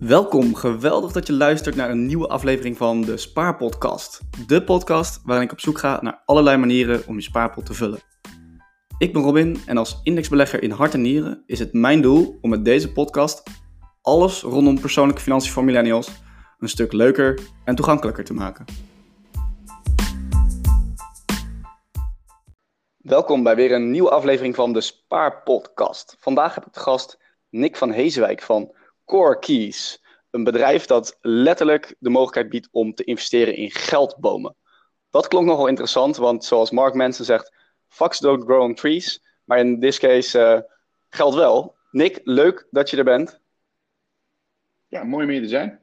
Welkom, geweldig dat je luistert naar een nieuwe aflevering van de Spaarpodcast. De podcast waarin ik op zoek ga naar allerlei manieren om je spaarpot te vullen. Ik ben Robin en als indexbelegger in hart en nieren is het mijn doel om met deze podcast alles rondom persoonlijke financiën voor millennials een stuk leuker en toegankelijker te maken. Welkom bij weer een nieuwe aflevering van de Spaarpodcast. Vandaag heb ik de gast Nick van Heeswijk van Core Keys. Een bedrijf dat letterlijk de mogelijkheid biedt om te investeren in geldbomen. Dat klonk nogal interessant, want zoals Mark Manson zegt, fucks don't grow on trees. Maar in this case uh, geldt wel. Nick, leuk dat je er bent. Ja, mooi om hier te zijn.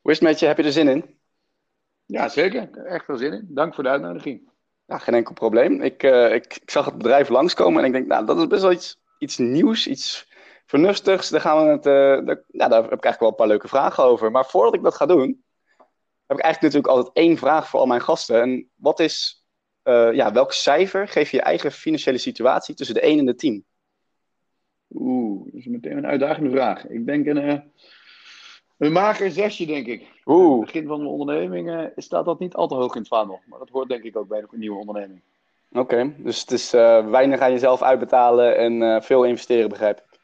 Hoe is het met je? Heb je er zin in? Ja, zeker. Echt veel zin in. Dank voor de uitnodiging. Ja, geen enkel probleem. Ik, uh, ik, ik, zag het bedrijf langskomen en ik denk, nou, dat is best wel iets, iets nieuws, iets vernuftigs. Daar, gaan we het, uh, daar, nou, daar heb ik eigenlijk wel een paar leuke vragen over. Maar voordat ik dat ga doen, heb ik eigenlijk natuurlijk altijd één vraag voor al mijn gasten. En wat is, uh, ja, welk cijfer geef je je eigen financiële situatie tussen de 1 en de 10? Oeh, dat is meteen een uitdagende vraag. Ik denk een, uh, een mager zesje, denk ik. Oeh. Aan het begin van een onderneming staat dat niet al te hoog in het vaandel. Maar dat hoort denk ik ook bij een nieuwe onderneming. Oké, okay, dus het is weinig aan jezelf uitbetalen en veel investeren, begrijp ik.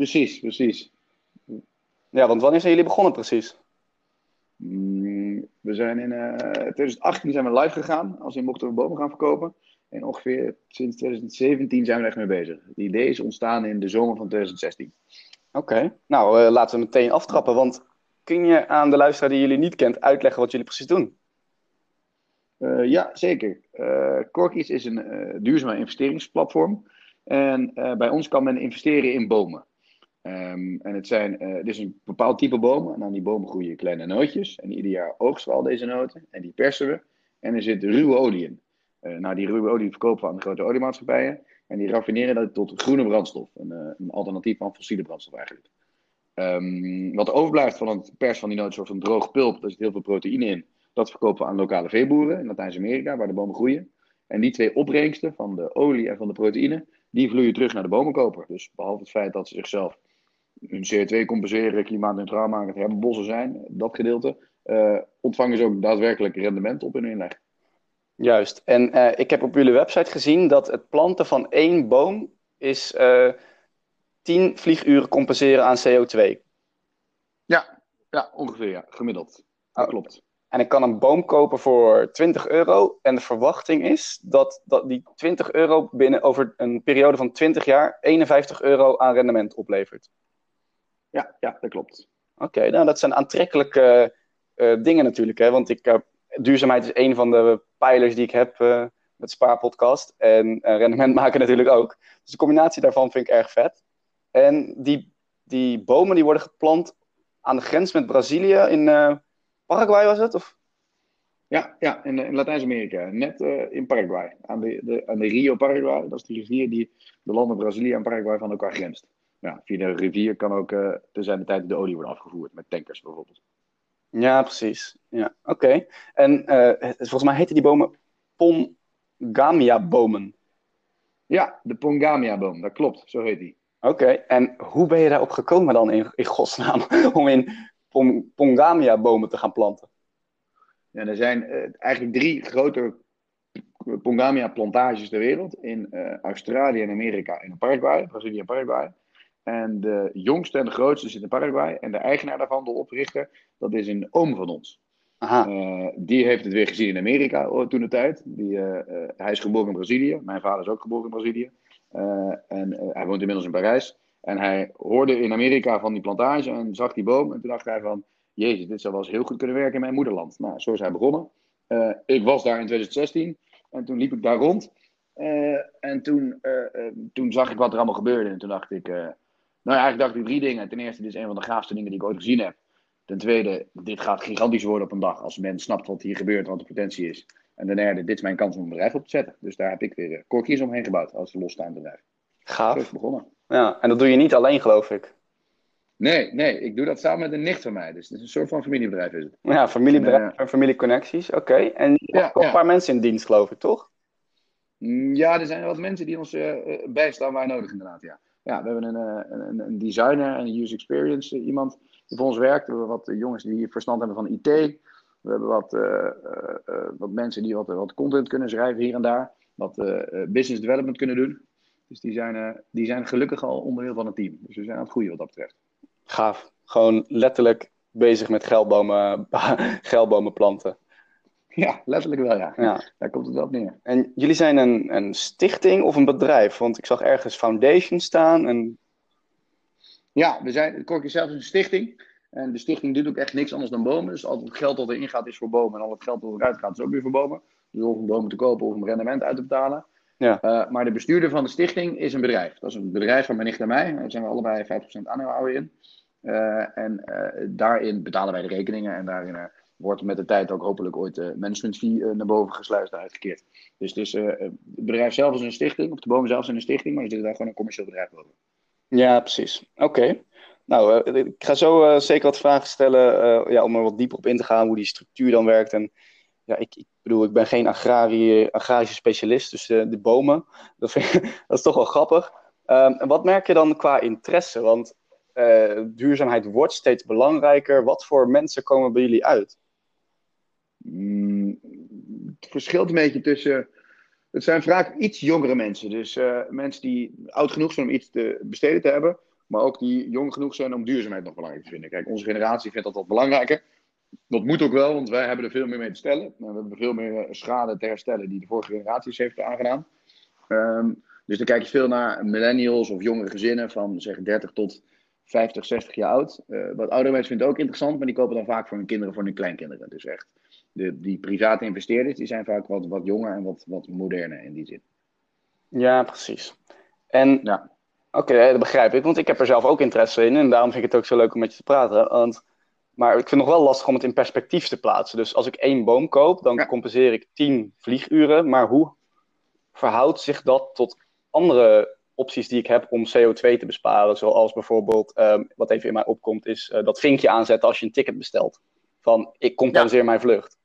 Precies, precies. Ja, want wanneer zijn jullie begonnen precies? Mm, we zijn in 2018 zijn we live gegaan, als in mochten we bomen gaan verkopen. En ongeveer sinds 2017 zijn we er echt mee bezig. Het idee is ontstaan in de zomer van 2016. Oké, okay. nou uh, laten we meteen aftrappen. Want kun je aan de luisteraar die jullie niet kent uitleggen wat jullie precies doen? Uh, ja, zeker. Uh, Corkies is een duurzame investeringsplatform. En bij ons kan men investeren in bomen. Um, en het zijn het is een bepaald type bomen. En aan die bomen groeien kleine nootjes. En ieder jaar oogsten we al deze noten. En die persen we. En er zit ruwe olie in. Uh, nou, die ruwe olie verkopen we aan de grote oliemaatschappijen. En die raffineren dat tot groene brandstof. Een, uh, een alternatief aan fossiele brandstof eigenlijk. Um, wat er overblijft van het pers van die noot, soort van droog pulp, daar zit heel veel proteïne in. Dat verkopen we aan lokale veeboeren in Latijns-Amerika, waar de bomen groeien. En die twee opbrengsten van de olie en van de proteïne, die vloeien terug naar de bomenkoper. Dus behalve het feit dat ze zichzelf hun CO2 compenseren, klimaatneutraal maken, het hebben bossen zijn, dat gedeelte, uh, ontvangen ze ook daadwerkelijk rendement op hun inleg. Juist. En uh, ik heb op jullie website gezien dat het planten van één boom is uh, 10 vlieguren compenseren aan CO2. Ja, ja ongeveer, ja, gemiddeld. Dat oh. klopt. En ik kan een boom kopen voor 20 euro. En de verwachting is dat, dat die 20 euro binnen over een periode van 20 jaar 51 euro aan rendement oplevert. Ja, ja dat klopt. Oké, okay, nou dat zijn aantrekkelijke uh, dingen natuurlijk. Hè? Want ik, uh, duurzaamheid is een van de pijlers die ik heb uh, met Spaarpodcast. En rendement maken natuurlijk ook. Dus de combinatie daarvan vind ik erg vet. En die, die bomen die worden geplant aan de grens met Brazilië in Paraguay was het? Of? Ja, ja in, in Latijns-Amerika. Net in Paraguay. Aan de, de, aan de Rio Paraguay. Dat is die rivier die de landen Brazilië en Paraguay van elkaar grenst. Ja, via de rivier kan ook uh, te zijn de tijd de olie worden afgevoerd. Met tankers bijvoorbeeld. Ja, precies. Ja, oké. Okay. En uh, volgens mij heten die bomen Pongamia-bomen. Ja, de Pongamia-boom. Dat klopt. Zo heet die. Oké. Okay. En hoe ben je daarop gekomen dan in, in godsnaam? Om in Pongamia-bomen te gaan planten? Ja, er zijn uh, eigenlijk drie grote Pongamia-plantages ter wereld. In uh, Australië en Amerika en in Paraguay, Brazilië en Paraguay. En de jongste en de grootste zit in Paraguay. En de eigenaar daarvan, de oprichter, dat is een oom van ons. Uh, die heeft het weer gezien in Amerika toen de tijd. Die, hij is geboren in Brazilië. Mijn vader is ook geboren in Brazilië. en hij woont inmiddels in Parijs. En hij hoorde in Amerika van die plantage en zag die boom. En toen dacht hij van, jezus, dit zou wel eens heel goed kunnen werken in mijn moederland. Nou, zo is hij begonnen. Ik was daar in 2016 en toen liep ik daar rond. En toen, toen zag ik wat er allemaal gebeurde. En toen dacht ik, nou ja, eigenlijk dacht ik drie dingen. Ten eerste, dit is een van de gaafste dingen die ik ooit gezien heb. Ten tweede, dit gaat gigantisch worden op een dag als men snapt wat hier gebeurt, wat de potentie is. En ten derde, dit is mijn kans om een bedrijf op te zetten. Dus daar heb ik weer korkjes omheen gebouwd als losstaand bedrijf. Gaaf. Zo is begonnen. Ja, en dat doe je niet alleen, geloof ik. Nee, nee, ik doe dat samen met een nicht van mij. Dus het is een soort van familiebedrijf is het. Ja, familiebedrijf en familieconnecties, oké. Okay. En je ja. een paar mensen in dienst, geloof ik, toch? Ja, er zijn wat mensen die ons uh, bijstaan waar nodig, inderdaad, ja. Ja, we hebben een, een, een designer en een user experience iemand die voor ons werkt. We hebben wat jongens die verstand hebben van IT. We hebben wat, wat mensen die wat, wat content kunnen schrijven hier en daar. Wat business development kunnen doen. Dus die zijn, die zijn gelukkig al onderdeel van het team. Dus we zijn aan het groeien wat dat betreft. Gaaf. Gewoon letterlijk bezig met geldbomen, geldbomen planten. Ja, letterlijk wel, ja. ja. Daar komt het wel op neer. En jullie zijn een, een stichting of een bedrijf? Want ik zag ergens foundation staan. En... Ja, we zijn, Korkje zelf is een stichting. En de stichting doet ook echt niks anders dan bomen. Dus al het geld dat erin gaat is voor bomen. En al het geld dat eruit gaat is ook weer voor bomen. Dus of om bomen te kopen of om rendement uit te betalen. Ja. Uh, maar de bestuurder van de stichting is een bedrijf. Dat is een bedrijf van mijn nicht en mij. Daar zijn we allebei 50% aandeelhouder in. Uh, en uh, daarin betalen wij de rekeningen. En daarin wordt met de tijd ook hopelijk ooit de management fee naar boven gesluist uitgekeerd. Dus, dus het bedrijf zelf is een stichting. Of de bomen zelf zijn een stichting. Maar er zit daar gewoon een commercieel bedrijf boven. Ja, precies. Oké. Nou, ik ga zo zeker wat vragen stellen ja, om er wat dieper op in te gaan hoe die structuur dan werkt. En ja, ik, ik bedoel, ik ben geen agrarie, agrarische specialist, dus de, bomen, dat, is toch wel grappig. Um, wat merk je dan qua interesse? Want duurzaamheid wordt steeds belangrijker. Wat voor mensen komen bij jullie uit? Mm, het verschilt een beetje tussen. Het zijn vaak iets jongere mensen. Dus uh, mensen die oud genoeg zijn om iets te besteden te hebben. Maar ook die jong genoeg zijn om duurzaamheid nog belangrijk te vinden. Kijk, onze generatie vindt dat wat belangrijker. Dat moet ook wel, want wij hebben er veel meer mee te stellen. We hebben veel meer schade te herstellen die de vorige generaties heeft aangedaan. Um, dus dan kijk je veel naar millennials of jongere gezinnen van zeg 30 tot 50, 60 jaar oud. Uh, wat oudere mensen vinden ook interessant, maar die kopen dan vaak voor hun kinderen, voor hun kleinkinderen. Dus echt, de, die private investeerders, die zijn vaak wat, wat jonger en wat, wat moderner in die zin. Ja, precies. En, ja. oké, dat begrijp ik, want ik heb er zelf ook interesse in en daarom vind ik het ook zo leuk om met je te praten. Want maar ik vind het nog wel lastig om het in perspectief te plaatsen. Dus als ik één boom koop, dan compenseer ik tien vlieguren. Maar hoe verhoudt zich dat tot andere opties die ik heb om CO2 te besparen? Zoals bijvoorbeeld, um, wat even in mij opkomt, is uh, dat vinkje aanzetten als je een ticket bestelt. Van, ik compenseer mijn vlucht.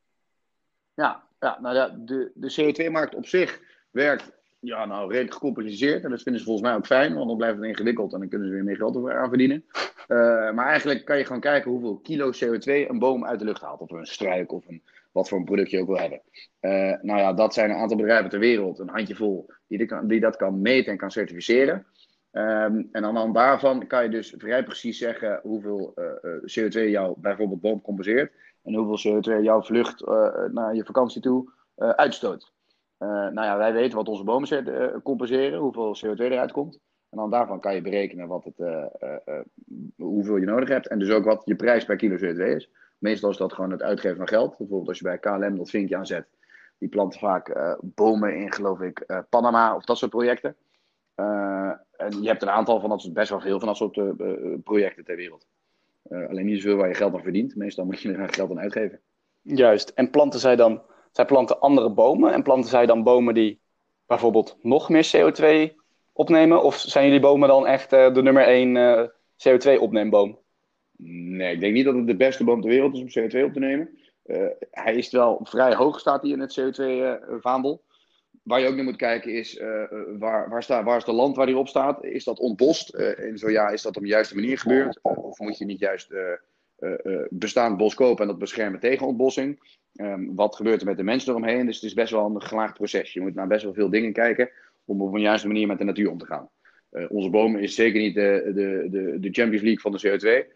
Ja, ja nou de, de CO2-markt op zich werkt ja, nou, redelijk gecompenseerd. En dat vinden ze volgens mij ook fijn, want dan blijft het ingewikkeld en dan kunnen ze weer meer geld aan verdienen. Uh, maar eigenlijk kan je gewoon kijken hoeveel kilo CO2 een boom uit de lucht haalt. Of een struik of een, wat voor een product je ook wil hebben. Uh, nou ja, dat zijn een aantal bedrijven ter wereld, een handjevol, die, die, dat kan meten en kan certificeren. Um, en aan de hand daarvan kan je dus vrij precies zeggen hoeveel uh, CO2 jouw bijvoorbeeld boom compenseert. En hoeveel CO2 jouw vlucht naar je vakantie toe uitstoot. Uh, nou ja, wij weten wat onze bomen compenseren, hoeveel CO2 eruit komt. En dan daarvan kan je berekenen wat het, hoeveel je nodig hebt. En dus ook wat je prijs per kilo CO2 is. Meestal is dat gewoon het uitgeven van geld. Bijvoorbeeld als je bij KLM dat vinkje aanzet. Die planten vaak bomen in, geloof ik, Panama of dat soort projecten. en je hebt een aantal van dat soort, best wel veel van dat soort projecten ter wereld. Alleen niet zoveel waar je geld aan verdient. Meestal moet je er geld aan uitgeven. Juist. En planten zij dan zij planten andere bomen en planten zij dan bomen die bijvoorbeeld nog meer CO2 opnemen? Of zijn jullie bomen dan echt uh, de nummer 1 uh, CO2-opneemboom? Nee, ik denk niet dat het de beste boom ter wereld is om CO2 op te nemen. Hij is wel vrij hoog, staat hij in het CO2-vaandel. Waar je ook naar moet kijken is, waar, waar, staat, waar is de land waar hij op staat? Is dat ontbost? en zo ja, is dat op de juiste manier gebeurd? of moet je niet juist bestaand bos kopen en dat beschermen tegen ontbossing? Um, wat gebeurt er met de mensen eromheen? Dus het is best wel een gelaagd proces. Je moet naar best wel veel dingen kijken om op een juiste manier met de natuur om te gaan. Onze boom is zeker niet de, de, de, de Champions League van de CO2.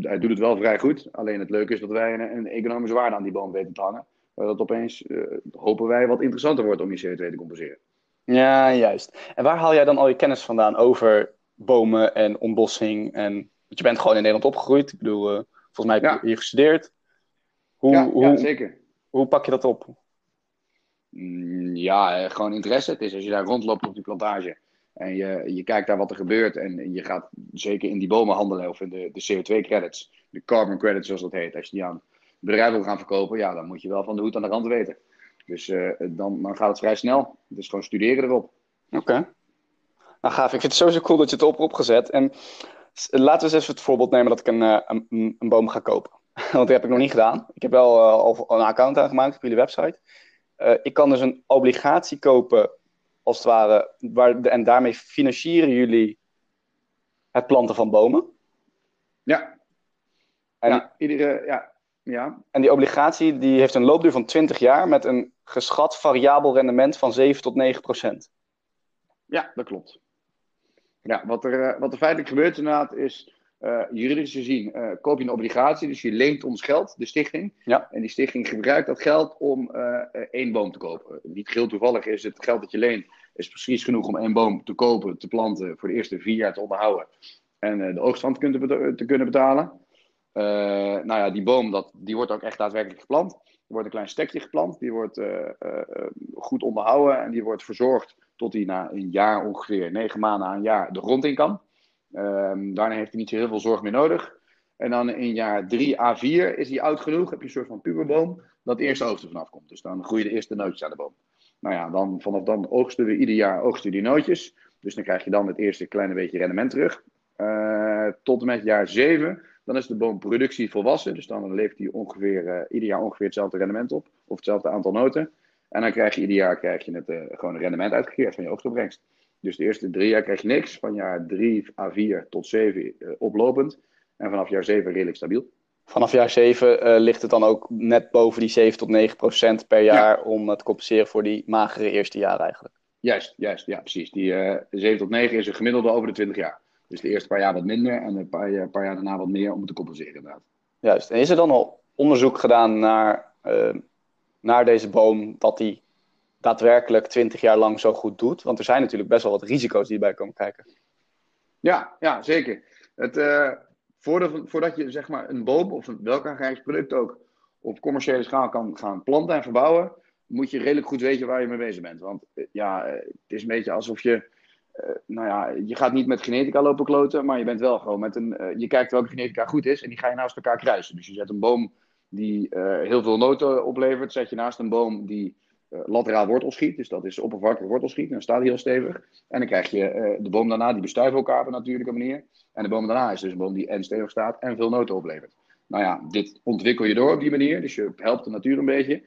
Hij doet het wel vrij goed. Alleen het leuke is dat wij een, een economische waarde aan die boom weten te hangen. Dat opeens, uh, hopen wij, wat interessanter wordt om die CO2 te compenseren. Ja, juist. En waar haal jij dan al je kennis vandaan over bomen en ontbossing? En, want je bent gewoon in Nederland opgegroeid. Ik bedoel, uh, volgens mij heb je ja. hier gestudeerd. Hoe, ja, hoe, ja, zeker. Hoe pak je dat op? Mm, ja, gewoon interesse. Het is als je daar rondloopt op die plantage en je, je kijkt daar wat er gebeurt en je gaat zeker in die bomen handelen of in de, de CO2-credits, de carbon credits zoals dat heet. Als je die aan bedrijven wil gaan verkopen, ja, dan moet je wel van de hoed aan de rand weten. Dus uh, dan, dan gaat het vrij snel. Dus gewoon studeren erop. Oké. Okay. Nou gaaf, ik vind het sowieso cool dat je het op hebt opgezet. En laten we eens even het voorbeeld nemen dat ik een, eh, een, een boom ga kopen. Want dat heb ik nog niet gedaan. Ik heb wel uh, al een account aangemaakt op jullie website. Uh, ik kan dus een obligatie kopen, als het ware, waar, en daarmee financieren jullie het planten van bomen. Ja. En, ja, iedere, ja, ja. En die obligatie die heeft een loopduur van 20 jaar met een geschat variabel rendement van 7 tot 9 procent. Ja, dat klopt. Ja, wat er, eh, wat er feitelijk gebeurt inderdaad is, uh, juridisch gezien uh, koop je een obligatie, dus je leent ons geld, de stichting. Ja. En die stichting gebruikt dat geld om uh, één boom te kopen. Niet heel toevallig is het geld dat je leent, is precies genoeg om één boom te kopen, te planten, voor de eerste vier jaar te onderhouden. En de oogststand te, te kunnen betalen. Nou ja, die boom dat, die wordt ook echt daadwerkelijk geplant. Er wordt een klein stekje geplant, die wordt goed onderhouden en die wordt verzorgd tot hij na een jaar ongeveer, negen maanden aan een jaar, de grond in kan. Um, daarna heeft hij niet zo heel veel zorg meer nodig. En dan in jaar 3 à 4 is hij oud genoeg, heb je een soort van puberboom, dat de eerste oogst er vanaf komt. Dus dan groeien de eerste nootjes aan de boom. Nou ja, dan, vanaf dan oogsten we ieder jaar oogsten die nootjes. Dus dan krijg je dan het eerste kleine beetje rendement terug. Tot en met jaar 7, dan is de boom productie volwassen. Dus dan levert hij ongeveer, uh, ieder jaar ongeveer hetzelfde rendement op. Of hetzelfde aantal noten. En dan krijg je ieder jaar krijg je het uh, gewoon rendement uitgekeerd van je oogstopbrengst. Dus de eerste drie jaar krijg je niks. Van jaar 3 à 4 tot 7 uh, oplopend. En vanaf jaar 7 redelijk stabiel. Vanaf jaar 7 uh, ligt het dan ook net boven die 7 tot 9 procent per jaar ja. om te compenseren voor die magere eerste jaar eigenlijk. Juist, juist, ja precies. Die uh, 7 tot 9 is een gemiddelde over de 20 jaar. Dus de eerste paar jaar wat minder en een paar, een paar jaar daarna wat meer om te compenseren inderdaad. Juist. En is er dan al onderzoek gedaan naar, uh, naar deze boom dat die daadwerkelijk 20 jaar lang zo goed doet? Want er zijn natuurlijk best wel wat risico's die erbij komen kijken. Ja, ja zeker. Het, uh, voordat, voordat je zeg maar, een boom of een, welk agrarisch product ook op commerciële schaal kan gaan planten en verbouwen, moet je redelijk goed weten waar je mee bezig bent. Want ja, het is een beetje alsof je, nou ja, je gaat niet met genetica lopen kloten, maar je bent wel gewoon met een, je kijkt welke genetica goed is en die ga je naast elkaar kruisen. Dus je zet een boom die heel veel noten oplevert, zet je naast een boom die lateraal wortelschiet. Dus dat is oppervlakkig wortelschiet. En dan staat hij heel stevig. En dan krijg je de boom daarna, die bestuiven elkaar op een natuurlijke manier. En de boom daarna is dus een boom die en stevig staat en veel noten oplevert. Nou ja, dit ontwikkel je door op die manier. Dus je helpt de natuur een beetje.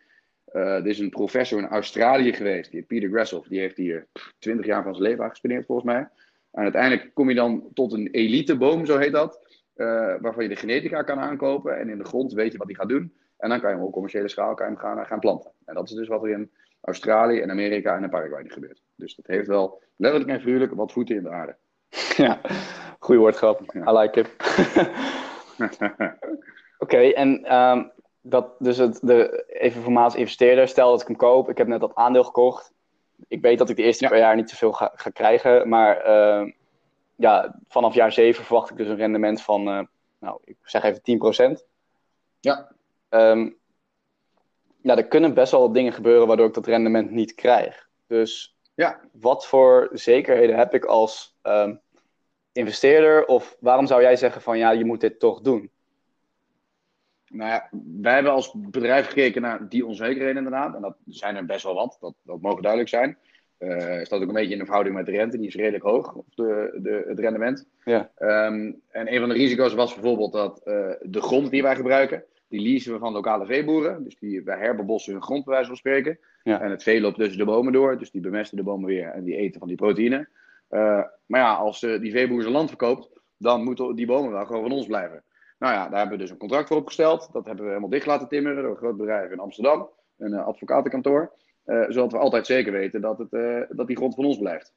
Uh, er is een professor in Australië geweest, die Peter Grassoff. Die heeft hier 20 jaar van zijn leven aangespendeerd volgens mij. En uiteindelijk kom je dan tot een eliteboom, zo heet dat. waarvan je de genetica kan aankopen. En in de grond weet je wat hij gaat doen. En dan kan je hem op commerciële schaal kan je hem gaan, gaan planten. En dat is dus wat er in Australië en Amerika en in Paraguay gebeurt. Dus dat heeft wel letterlijk en figuurlijk wat voeten in de aarde. Ja, goede woordgrap. Ja. I like it. Oké, okay, en um, dat, dus het, de, even voor als investeerder, stel dat ik hem koop, ik heb net dat aandeel gekocht. Ik weet dat ik de eerste ja. paar jaar niet zoveel ga, ga krijgen, maar uh, ja, vanaf jaar 7 verwacht ik dus een rendement van, uh, nou, ik zeg even 10%. Ja. Um, ja, er kunnen best wel wat dingen gebeuren waardoor ik dat rendement niet krijg. Dus ja. wat voor zekerheden heb ik als um, investeerder? Of waarom zou jij zeggen van ja, je moet dit toch doen? Nou ja, wij hebben als bedrijf gekeken naar die onzekerheden inderdaad. En dat zijn er best wel wat, dat, dat mogen duidelijk zijn. Uh, er staat ook een beetje in de verhouding met de rente, die is redelijk hoog, de, de, het rendement. Ja. Um, en een van de risico's was bijvoorbeeld dat uh, de grond die wij gebruiken, die leasen we van lokale veeboeren. Dus die, wij herbebossen hun grond, bij wijze van spreken. Ja. En het vee loopt tussen de bomen door. Dus die bemesten de bomen weer en die eten van die proteïne. Uh, maar ja, als die veeboer zijn land verkoopt, dan moeten die bomen wel gewoon van ons blijven. Nou ja, daar hebben we dus een contract voor opgesteld. Dat hebben we helemaal dicht laten timmeren door een groot bedrijf in Amsterdam. Een uh, advocatenkantoor. zodat we altijd zeker weten dat, het, dat die grond van ons blijft.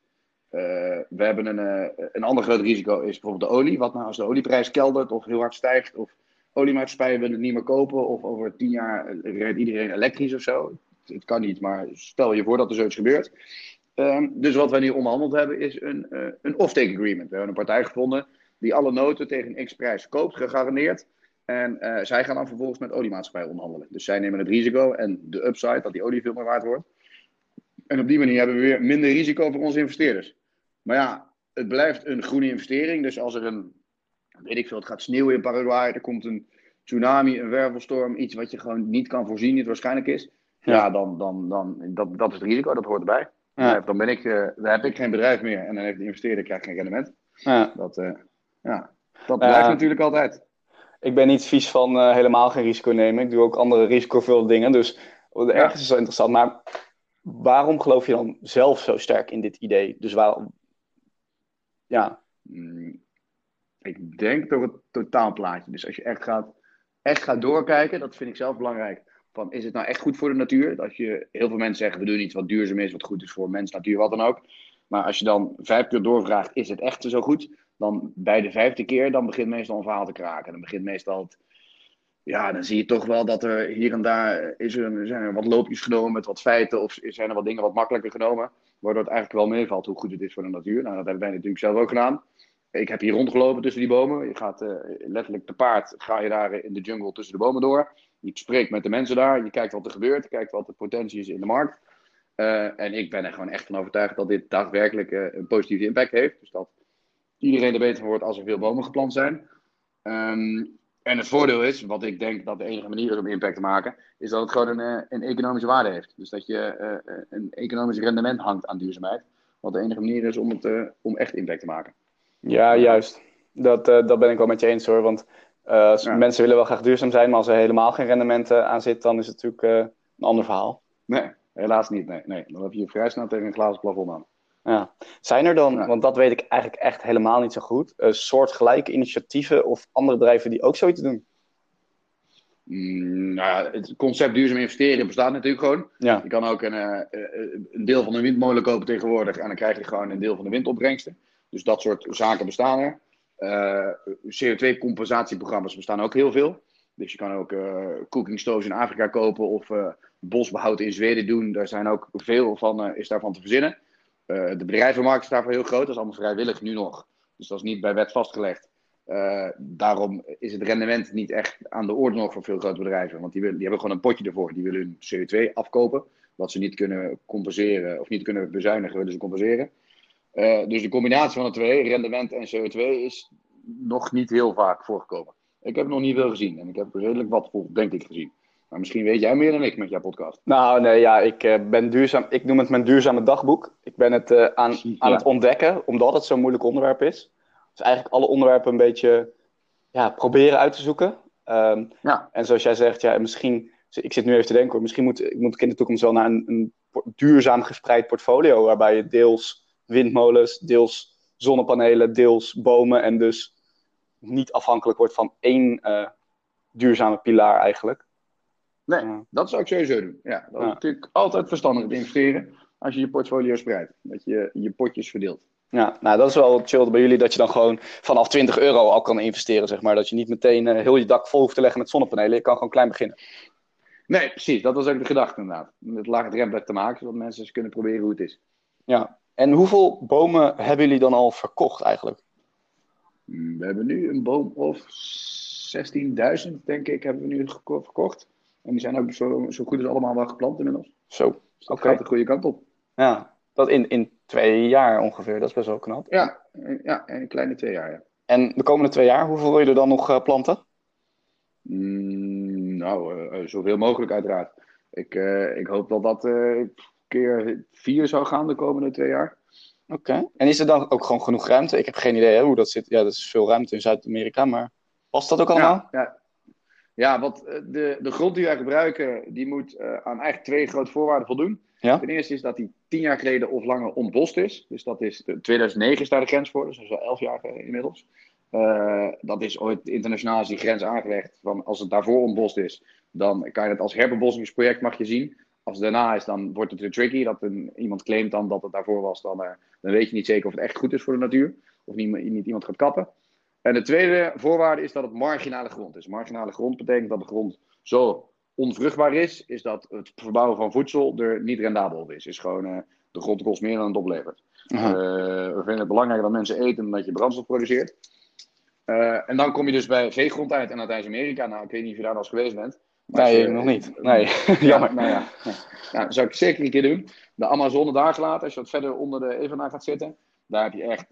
we hebben een, een ander groot risico is bijvoorbeeld de olie. Wat nou als de olieprijs keldert of heel hard stijgt... of oliemaatschappijen willen het niet meer kopen of over tien jaar rijdt iedereen elektrisch of zo. Het kan niet, maar stel je voor dat er zoiets gebeurt. Um, dus wat wij nu onderhandeld hebben is een, een off-take agreement. We hebben een partij gevonden die alle noten tegen een x-prijs koopt, gegarandeerd. En uh, zij gaan dan vervolgens met oliemaatschappijen onderhandelen. Dus zij nemen het risico en de upside dat die olie veel meer waard wordt. En op die manier hebben we weer minder risico voor onze investeerders. Maar ja, het blijft een groene investering. Dus als er een weet ik veel, het gaat sneeuwen in Paraguay, er komt een tsunami, een wervelstorm, iets wat je gewoon niet kan voorzien, niet waarschijnlijk is. Ja, ja dan, dan, dan, dat, dat is het risico, dat hoort erbij. Ja. Dan, ben ik, uh, dan heb ik geen bedrijf meer en dan heeft de investeerder krijgt geen rendement. Ja. Dat, uh, ja, dat blijft natuurlijk altijd. Ik ben niet vies van uh, helemaal geen risico nemen. Ik doe ook andere risicovolle dingen. Dus ergens is het wel interessant. Maar waarom geloof je dan zelf zo sterk in dit idee? Dus waarom... Ja. Mm Ik denk door het totaalplaatje. Dus als je echt gaat, echt gaat doorkijken, dat vind ik zelf belangrijk. Van, is het nou echt goed voor de natuur? Als je, heel veel mensen zeggen, we doen iets wat duurzaam is, wat goed is voor mens, natuur, wat dan ook. Maar als je dan vijf keer doorvraagt, is het echt zo goed? Dan bij de vijfde keer, dan begint meestal een verhaal te kraken. Dan begint meestal het, ja, dan zie je toch wel dat er hier en daar is er, zijn er wat loopjes genomen met wat feiten. Of zijn er wat dingen wat makkelijker genomen. Waardoor het eigenlijk wel meevalt hoe goed het is voor de natuur. Nou, dat hebben wij natuurlijk zelf ook gedaan. Ik heb hier rondgelopen tussen die bomen. Je gaat uh, letterlijk te paard, ga je daar in de jungle tussen de bomen door. Je spreekt met de mensen daar, je kijkt wat er gebeurt, je kijkt wat de potentie is in de markt. Uh, en ik ben er gewoon echt van overtuigd dat dit daadwerkelijk uh, een positieve impact heeft. Dus dat iedereen er beter van wordt als er veel bomen geplant zijn. Um, en het voordeel is, wat ik denk dat de enige manier is om impact te maken, is dat het gewoon een, een economische waarde heeft. Dus dat je uh, een economisch rendement hangt aan duurzaamheid. Wat de enige manier is om, het, om echt impact te maken. Ja, juist. Dat, uh, dat ben ik wel met je eens hoor. Want ja. mensen willen wel graag duurzaam zijn, maar als er helemaal geen rendement aan zit, dan is het natuurlijk een ander verhaal. Nee, helaas niet. Nee, nee. Dan heb je vrij snel tegen een glazen plafond aan. Ja. Zijn er dan, ja. want dat weet ik eigenlijk echt helemaal niet zo goed, soortgelijke initiatieven of andere bedrijven die ook zoiets doen? Mm, nou ja, het concept duurzaam investeren bestaat natuurlijk gewoon. Ja. Je kan ook een, een deel van een windmolen kopen tegenwoordig en dan krijg je gewoon een deel van de windopbrengsten. Dus dat soort zaken bestaan er. Uh, CO2-compensatieprogramma's bestaan ook heel veel. Dus je kan ook cooking stoves in Afrika kopen of bosbehoud in Zweden doen. Daar zijn ook veel van, is daarvan te verzinnen. De bedrijvenmarkt is daarvoor heel groot. Dat is allemaal vrijwillig nu nog. Dus dat is niet bij wet vastgelegd. daarom is het rendement niet echt aan de orde nog voor veel grote bedrijven. Want die, die hebben gewoon een potje ervoor. Die willen hun CO2 afkopen. Wat ze niet kunnen compenseren of niet kunnen bezuinigen, willen ze compenseren. Uh, dus de combinatie van de twee, rendement en CO2, is nog niet heel vaak voorgekomen. Ik heb nog niet veel gezien en ik heb redelijk wat, denk ik, gezien. Maar misschien weet jij meer dan ik met jouw podcast. Nou, nee, ja, ik uh, ben duurzaam. Ik noem het mijn duurzame dagboek. Ik ben het uh, aan, ja. aan het ontdekken, omdat het zo'n moeilijk onderwerp is. Dus eigenlijk alle onderwerpen een beetje ja, proberen uit te zoeken. Um, ja. En zoals jij zegt, ja, misschien. Ik zit nu even te denken, hoor, misschien moet, moet ik in de toekomst wel naar een, een duurzaam gespreid portfolio, waarbij je deels windmolens, deels zonnepanelen, deels bomen. En dus niet afhankelijk wordt van één uh, duurzame pilaar eigenlijk. Nee, dat zou ik sowieso doen. Ja, dat is natuurlijk altijd verstandig te investeren als je je portfolio spreidt. Dat je je potjes verdeelt. Ja, nou dat is wel chill bij jullie dat je dan gewoon vanaf 20 euro al kan investeren, zeg maar. Dat je niet meteen uh, heel je dak vol hoeft te leggen met zonnepanelen. Je kan gewoon klein beginnen. Nee, precies. Dat was ook de gedachte inderdaad. Met laagdrempelig te maken, zodat mensen eens kunnen proberen hoe het is. Ja, en hoeveel bomen hebben jullie dan al verkocht eigenlijk? We hebben nu een boom of 16.000, denk ik, hebben we nu verkocht. En die zijn ook zo, zo goed als allemaal wel geplant inmiddels. Zo, dus dat okay. gaat de goede kant op. Ja, dat in, in twee jaar ongeveer, dat is best wel knap. Ja, ja een kleine twee jaar, ja. En de komende twee jaar, hoeveel wil je er dan nog uh, planten? Mm, nou, uh, zoveel mogelijk uiteraard. Ik, uh, ik hoop dat dat keer vier zou gaan de komende twee jaar. Oké. Okay. En is er dan ook gewoon genoeg ruimte? Ik heb geen idee hè, hoe dat zit. Ja, dat is veel ruimte in Zuid-Amerika, maar past dat ook allemaal? Ja, ja. Ja want de, de grond die wij gebruiken, die moet uh, aan eigenlijk twee grote voorwaarden voldoen. Ja? Ten eerste is dat die tien jaar geleden of langer ontbost is. Dus dat is, 2009 is daar de grens voor, dus dat is al elf jaar inmiddels. Uh, dat is ooit internationaal is die grens aangelegd. Van als het daarvoor ontbost is, dan kan je het als herbebossingsproject mag je zien. Als het daarna is, dan wordt het weer tricky. Dat een, iemand claimt dan dat het daarvoor was. Dan, uh, dan weet je niet zeker of het echt goed is voor de natuur. Of niet, niet iemand gaat kappen. En de tweede voorwaarde is dat het marginale grond is. Marginale grond betekent dat de grond zo onvruchtbaar is. Is dat het verbouwen van voedsel er niet rendabel op is. Is gewoon uh, de grond kost meer dan het oplevert. Uh, we vinden het belangrijk dat mensen eten en dat je brandstof produceert. Uh, en dan kom je dus bij veegrond uit en Latijns-Amerika. Nou, ik weet niet of je daar al eens geweest bent. Nee, je, nog niet. Nee, jammer. Nou ja, nou, dat zou ik zeker een keer doen. De Amazone daar gelaten, als je wat verder onder de Evenaar gaat zitten. Daar heb je echt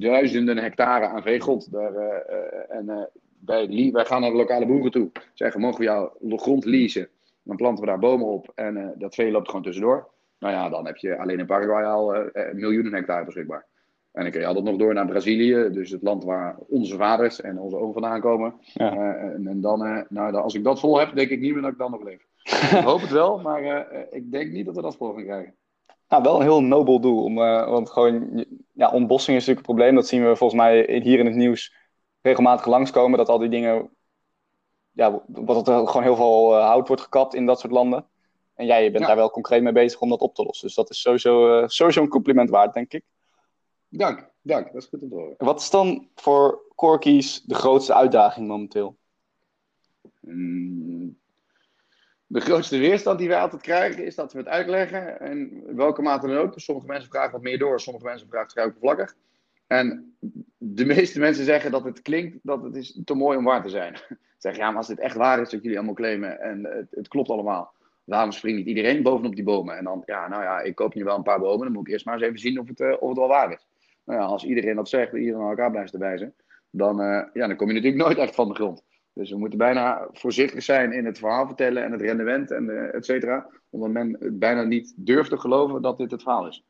duizenden hectare aan veegrond. Daar, uh, uh, en bij, wij gaan naar de lokale boeren toe. Zeggen, mogen we jouw grond leasen? Dan planten we daar bomen op en dat vee loopt gewoon tussendoor. Nou ja, dan heb je alleen in Paraguay al miljoenen hectare beschikbaar. En dan kun je altijd nog door naar Brazilië, dus het land waar onze vaders en onze oom vandaan komen. Ja. Uh, en, en, dan, uh, nou, als ik dat vol heb, denk ik niet meer dat ik dan nog leef. ik hoop het wel, maar uh, ik denk niet dat we dat vol gaan krijgen. Nou, wel een heel nobel doel. Om, want gewoon, ja, ontbossing is natuurlijk een probleem. Dat zien we volgens mij hier in het nieuws regelmatig langskomen. Dat al die dingen, ja, wat er gewoon heel veel uh, hout wordt gekapt in dat soort landen. En jij bent daar wel concreet mee bezig om dat op te lossen. Dus dat is sowieso, uh, sowieso een compliment waard, denk ik. Dank, dank. Dat is goed om te horen. Wat is dan voor Corkies de grootste uitdaging momenteel? Mm, de grootste weerstand die wij altijd krijgen is dat we het uitleggen. En welke mate dan ook. Dus sommige mensen vragen wat meer door, sommige mensen vragen vrij oppervlakkig. En de meeste mensen zeggen dat het klinkt dat het is te mooi om waar te zijn. zeggen ja, maar als dit echt waar is dat jullie allemaal claimen en het, het klopt allemaal, waarom springt niet iedereen bovenop die bomen? En dan, ja, nou ja, ik koop nu wel een paar bomen, dan moet ik eerst maar eens even zien of het, uh, of het wel waar is. Nou ja, als iedereen dat zegt, iedereen aan elkaar blijft te wijzen, dan, uh, ja, dan kom je natuurlijk nooit echt van de grond. Dus we moeten bijna voorzichtig zijn in het verhaal vertellen en het rendement en uh, et cetera. Omdat men bijna niet durft te geloven dat dit het verhaal is.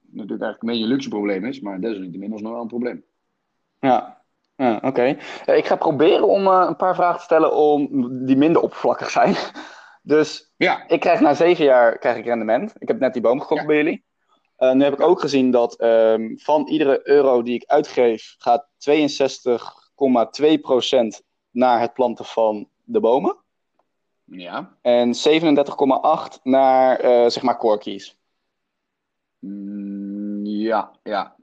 Natuurlijk eigenlijk een beetje een luxe probleem is, maar desalniettemin is nog wel een probleem. Ja, ja oké. Okay. Ik ga proberen om uh, een paar vragen te stellen om, die minder oppervlakkig zijn. Dus ja. ik krijg na zeven jaar krijg ik rendement. Ik heb net die boom gekocht ja. bij jullie. Uh, nu heb ik ook gezien dat um, van iedere euro die ik uitgeef, gaat 62,2% naar het planten van de bomen. Ja. En 37,8 naar uh, zeg maar corkies. Mm, ja, ja.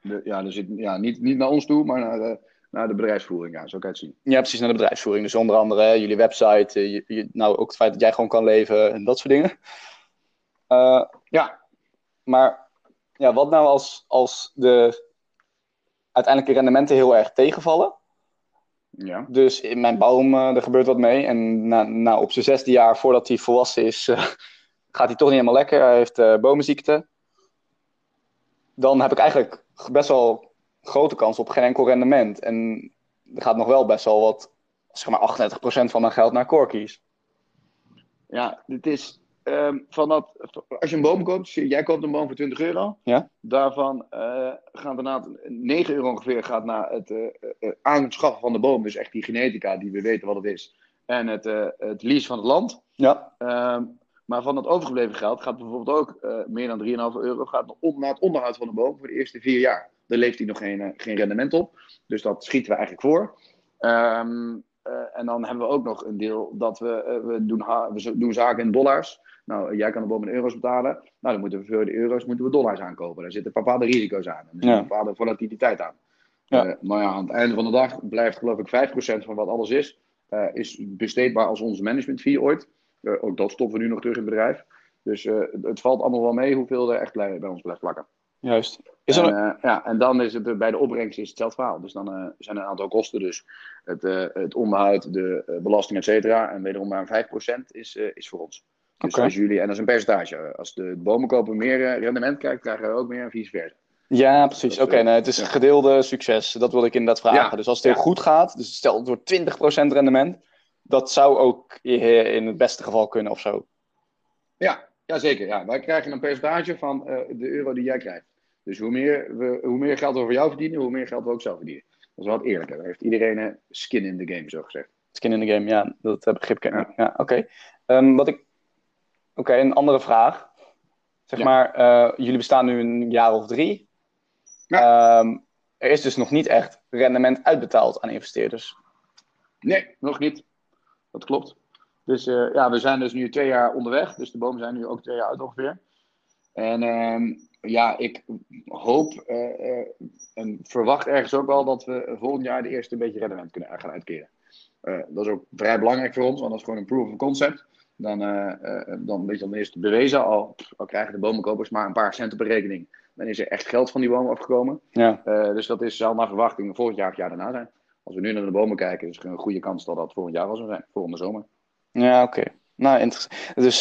De, ja, zit, ja niet, niet naar ons toe, maar naar de, naar de bedrijfsvoering. Ja, zo kan je het zien. Ja, precies, naar de bedrijfsvoering. Dus onder andere jullie website, je, je, nou ook het feit dat jij gewoon kan leven en dat soort dingen. Uh, ja, maar ja, wat nou als, als de uiteindelijke rendementen heel erg tegenvallen? Ja. Dus in mijn boom, uh, er gebeurt wat mee. En na, na op zijn zesde jaar, voordat hij volwassen is, uh, gaat hij toch niet helemaal lekker. Hij heeft uh, bomenziekte. Dan heb ik eigenlijk best wel grote kans op geen enkel rendement. En er gaat nog wel best wel wat, zeg maar 38% van mijn geld naar corkies. Ja, dit is um, van dat, als je een boom koopt, jij koopt een boom voor 20 euro. Ja. Daarvan uh, gaat daarna 9 euro ongeveer gaat naar het uh, uh, aanschaffen van de boom. Dus echt die genetica, die we weten wat het is. En het, het lease van het land. Ja. Um, maar van het overgebleven geld gaat bijvoorbeeld ook meer dan 3,5 euro gaat naar het onderhoud van de boom voor de eerste vier jaar. Daar leeft hij nog geen, geen rendement op. Dus dat schieten we eigenlijk voor. Um, en dan hebben we ook nog een deel dat we, we, doen, we doen zaken in dollars. Nou, jij kan de boom in euro's betalen. Nou, dan moeten we voor de euro's moeten we dollars aankopen. Daar zitten bepaalde risico's aan. Er zit ja. een bepaalde volatiliteit aan. Ja. Uh, maar ja, aan het einde van de dag blijft geloof ik 5% van wat alles is, uh, is besteedbaar als onze management fee ooit. Uh, ook dat stoppen we nu nog terug in het bedrijf. Dus het valt allemaal wel mee hoeveel er echt bij ons blijft plakken. Juist. Is er... en, ja, en dan is het bij de opbrengst is hetzelfde verhaal. Dus dan zijn er een aantal kosten. Dus het, het onderhoud, de belasting, et cetera. En wederom maar 5% is, is voor ons. Dus okay. als jullie, en dat is een percentage. Als de bomenkoper meer rendement krijgt, krijgen we ook meer en vice versa. Ja, precies. Oké, okay, nee, het is ja. gedeelde succes. Dat wil ik inderdaad vragen. Ja. Dus als het heel ja. goed gaat, dus stel door 20% rendement, dat zou ook in het beste geval kunnen of zo. Ja, ja zeker. Ja. Wij krijgen een percentage van uh, de euro die jij krijgt. Dus hoe meer, we, hoe meer geld we voor jou verdienen, hoe meer geld we ook zelf verdienen. Dat is wel eerlijker. Daar heeft iedereen een skin in the game, zo gezegd. Skin in the game, ja, dat begrip ken ik. Ja. oké. Okay. Um, wat ik okay, een andere vraag. Zeg ja. maar, uh, jullie bestaan nu een jaar of drie. Ja. Um, er is dus nog niet echt rendement uitbetaald aan investeerders. Nee, nog niet. Dat klopt. Dus uh, ja, we zijn dus nu twee jaar onderweg. Dus de bomen zijn nu ook twee jaar oud ongeveer. En uh, ja, ik hoop uh, en verwacht ergens ook wel dat we volgend jaar de eerste een beetje rendement kunnen gaan uitkeren. dat is ook vrij belangrijk voor ons, want dat is gewoon een proof of concept dan, uh, uh, dan weet je dan eerst bewezen, al, al krijgen de bomenkopers maar een paar cent op een rekening. Dan is er echt geld van die bomen afgekomen. Ja. Uh, dus dat is, zal naar verwachting volgend jaar of jaar daarna zijn. Als we nu naar de bomen kijken, is er een goede kans dat dat volgend jaar wel zal zijn, volgende zomer. Ja, oké. Okay. Nou, interessant. Dus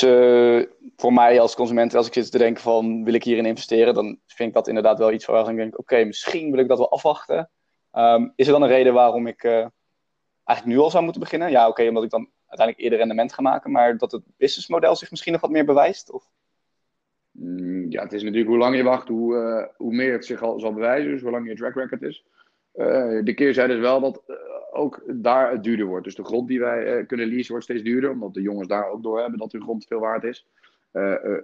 voor mij als consument, als ik zit te denken van, wil ik hierin investeren, dan vind ik dat inderdaad wel iets waar ik denk, oké, okay, misschien wil ik dat wel afwachten. Um, is er dan een reden waarom ik eigenlijk nu al zou moeten beginnen? Ja, oké, okay, omdat ik dan uiteindelijk eerder rendement gaan maken, maar dat het businessmodel zich misschien nog wat meer bewijst? Of? Mm, ja, het is natuurlijk hoe langer je wacht, hoe, uh, hoe meer het zich al zal bewijzen, dus hoe langer je track record is. Uh, de keerzijde is wel dat uh, ook daar het duurder wordt. Dus de grond die wij kunnen leasen wordt steeds duurder, omdat de jongens daar ook door hebben dat hun grond veel waard is.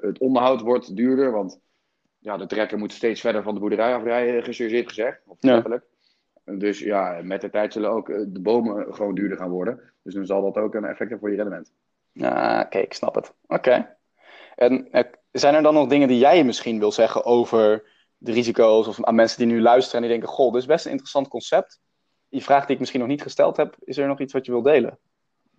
het onderhoud wordt duurder, want ja, de trekker moet steeds verder van de boerderij afrijden, gechargeerd gezegd. Of letterlijk. Dus ja, met de tijd zullen ook de bomen gewoon duurder gaan worden. Dus dan zal dat ook een effect hebben voor je rendement. Ja, oké, ik snap het. Oké. En zijn er dan nog dingen die jij misschien wil zeggen over de risico's of aan mensen die nu luisteren en die denken, goh, dit is best een interessant concept. Die vraag die ik misschien nog niet gesteld heb, is er nog iets wat je wil delen?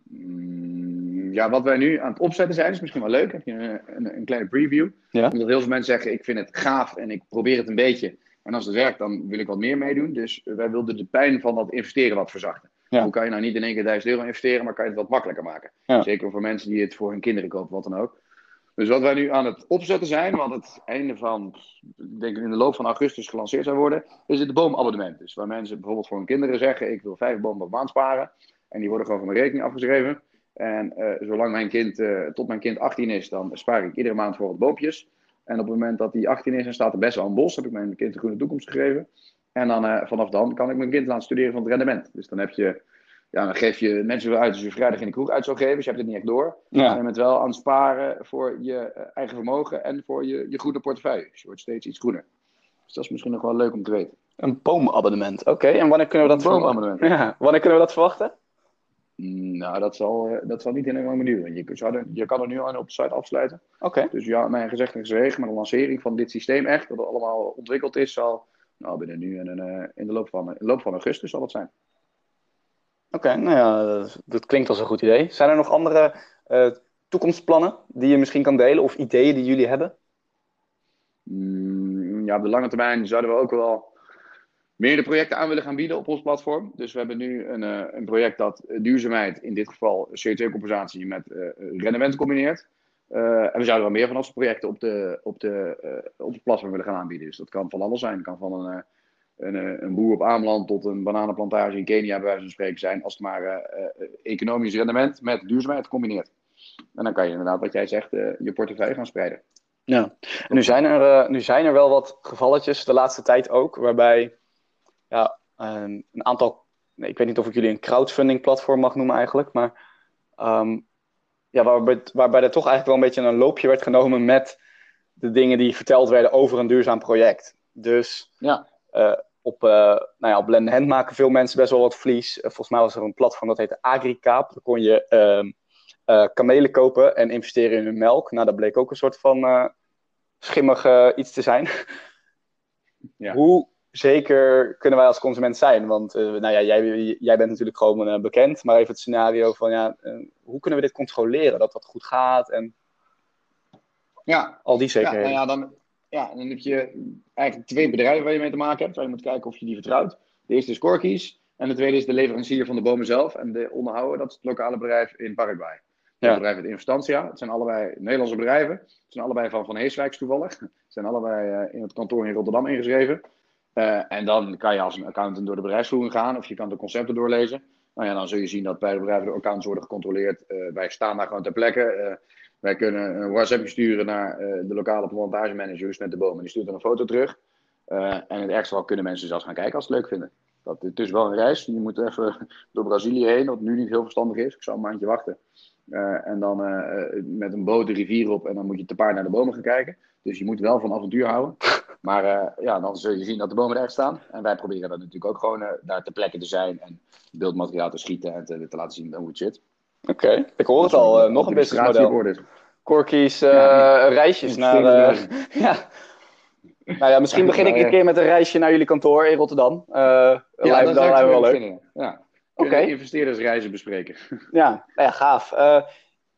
Mm, ja, wat wij nu aan het opzetten zijn, is misschien wel leuk. Heb je een, een, een kleine preview. Ja? Omdat heel veel mensen zeggen, ik vind het gaaf en ik probeer het een beetje. En als het werkt, dan wil ik wat meer meedoen. Dus wij wilden de pijn van dat investeren wat verzachten. Hoe kan je nou niet in één keer 1000 euro investeren, maar kan je het wat makkelijker maken? Zeker voor mensen die het voor hun kinderen kopen, wat dan ook. Dus wat wij nu aan het opzetten zijn, wat het einde van, ik denk in de loop van augustus gelanceerd zou worden, is het boomabonnement. Dus waar mensen bijvoorbeeld voor hun kinderen zeggen, ik wil vijf bomen per maand sparen. En die worden gewoon van mijn rekening afgeschreven. En uh, zolang mijn kind, uh, tot mijn kind 18 is, dan spaar ik iedere maand voor wat boompjes. En op het moment dat hij 18 is en staat er best wel een bos, heb ik mijn kind een groene toekomst gegeven. En dan uh, vanaf dan kan ik mijn kind laten studeren van het rendement. Dus dan heb je ja, dan geef je mensen weer uit als je vrijdag in de kroeg uit zou geven. Dus je hebt het niet echt door. Ja. je bent wel aan het sparen voor je eh, eigen vermogen en voor je, je groene portefeuille. Dus je wordt steeds iets groener. Dus dat is misschien nog wel leuk om te weten. Een boomabonnement, oké. En wanneer kunnen we dat verwachten? Ja. Wanneer kunnen we dat verwachten? Nou, dat zal, eh, dat zal niet in een lange duren. Je, je kan er nu al op de site afsluiten. Oké. Dus ja, mijn gezegd en gezwegen, maar de lancering van dit systeem echt, dat het allemaal ontwikkeld is, zal nou, binnen nu en uh, in de loop van, in de loop van augustus zal dat zijn. Oké, nou ja, dat, klinkt als een goed idee. Zijn er nog andere uh, toekomstplannen die je misschien kan delen of ideeën die jullie hebben? Mm, ja, op de lange termijn zouden we ook wel meerdere projecten aan willen gaan bieden op ons platform. Dus we hebben nu een, uh, een project dat duurzaamheid, in dit geval CO2-compensatie, met uh, rendement combineert. en we zouden wel meer van onze projecten op, de, op, de, op het platform willen gaan aanbieden. Dus dat kan van alles zijn. Het kan van een een, eh, een, boer op Ameland tot een bananenplantage in Kenia, bij wijze van spreken, zijn. Als het maar economisch rendement met duurzaamheid combineert. En dan kan je inderdaad, wat jij zegt, je portefeuille gaan spreiden. Ja, en nu zijn, er, nu zijn er wel wat gevalletjes de laatste tijd ook, waarbij ja, een, een aantal, nee, ik weet niet of ik jullie een crowdfunding platform mag noemen eigenlijk, maar um, ja, waarbij, waarbij er toch eigenlijk wel een beetje een loopje werd genomen met de dingen die verteld werden over een duurzaam project. Dus ja. Uh, op, uh, nou ja, op Blend Hand maken veel mensen best wel wat vlies. Uh, volgens mij was er een platform dat heette AgriCaap. Daar kon je ehm, kamelen kopen en investeren in hun melk. Nou, dat bleek ook een soort van schimmig iets te zijn. Ja. Hoe zeker kunnen wij als consument zijn? Want nou ja, jij, jij bent natuurlijk gewoon bekend. Maar even het scenario van, ja, hoe kunnen we dit controleren? Dat dat goed gaat en... Ja, al die zekerheden. Ja, nou ja, dan, ja, dan heb je eigenlijk twee bedrijven waar je mee te maken hebt. Waar je moet kijken of je die vertrouwt. De eerste is Corkies. En de tweede is de leverancier van de bomen zelf. En de onderhouder, dat is het lokale bedrijf in Paraguay. Het bedrijf in Instantia. Het zijn allebei Nederlandse bedrijven. Het zijn allebei van Van Heeswijks toevallig. Ze zijn allebei eh, in het kantoor in Rotterdam ingeschreven. Uh, en dan kan je als een accountant door de bedrijfsvoering gaan. Of je kan de concepten doorlezen. Nou ja, dan zul je zien dat beide bedrijven door accounts worden gecontroleerd. Uh, wij staan daar gewoon ter plekke. Wij kunnen een WhatsApp sturen naar de lokale plantagemanagers met de bomen. Die stuurt dan een foto terug. En het ergste geval kunnen mensen zelfs gaan kijken als ze het leuk vinden. Dat, het is wel een reis. Je moet even door Brazilië heen, wat nu niet heel verstandig is. Ik zou een maandje wachten. En dan met een boot de rivier op en dan moet je te paard naar de bomen gaan kijken. Dus je moet wel van avontuur houden. Maar ja, dan zul je zien dat de bomen er echt staan. En wij proberen dat natuurlijk ook gewoon daar ter plekke te zijn en beeldmateriaal te schieten en te, te laten zien hoe het zit. Oké, ik hoor het al. Uh, nog een businessmodel. Corky's ja, reisjes naar... Ja. Nou ja, misschien begin ik een keer met een reisje naar jullie kantoor in Rotterdam. Ja, dat lijkt me wel leuk. Ja. Oké. Okay. Investeerdersreizen bespreken. Ja, nou ja gaaf.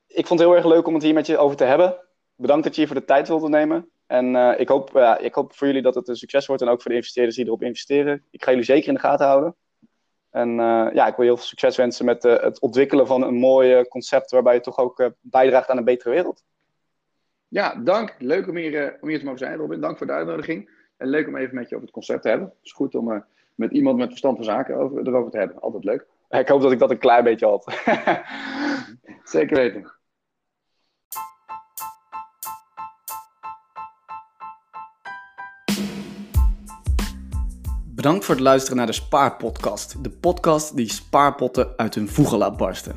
ik vond het heel erg leuk om het hier met je over te hebben. Bedankt dat je hier voor de tijd wilde nemen. En ik, hoop, ik hoop voor jullie dat het een succes wordt en ook voor de investeerders die erop investeren. Ik ga jullie zeker in de gaten houden. En uh, ja, ik wil je heel veel succes wensen met uh, het ontwikkelen van een mooi concept waarbij je toch ook uh, bijdraagt aan een betere wereld. Ja, dank. Leuk om hier, om hier te mogen zijn, Robin. Dank voor de uitnodiging. En leuk om even met je over het concept te hebben. Het is goed om met iemand met verstand van zaken over, erover te hebben. Altijd leuk. Ik hoop dat ik dat een klein beetje had. Zeker weten. Bedankt voor het luisteren naar de Spaarpodcast. De podcast die spaarpotten uit hun voegen laat barsten.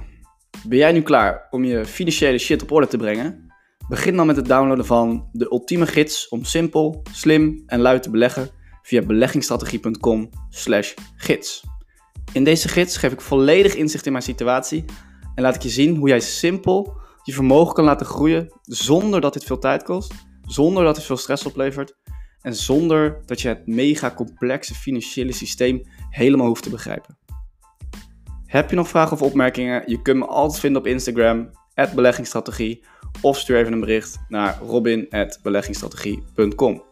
Ben jij nu klaar om je financiële shit op orde te brengen? Begin dan met het downloaden van de ultieme gids om simpel, slim en luid te beleggen via beleggingsstrategie.com/gids. In deze gids geef ik volledig inzicht in mijn situatie en laat ik je zien hoe jij simpel je vermogen kan laten groeien zonder dat dit veel tijd kost, zonder dat het veel stress oplevert en zonder dat je het mega complexe financiële systeem helemaal hoeft te begrijpen. Heb je nog vragen of opmerkingen? Je kunt me altijd vinden op Instagram, beleggingsstrategie, of stuur even een bericht naar robin.beleggingsstrategie.com.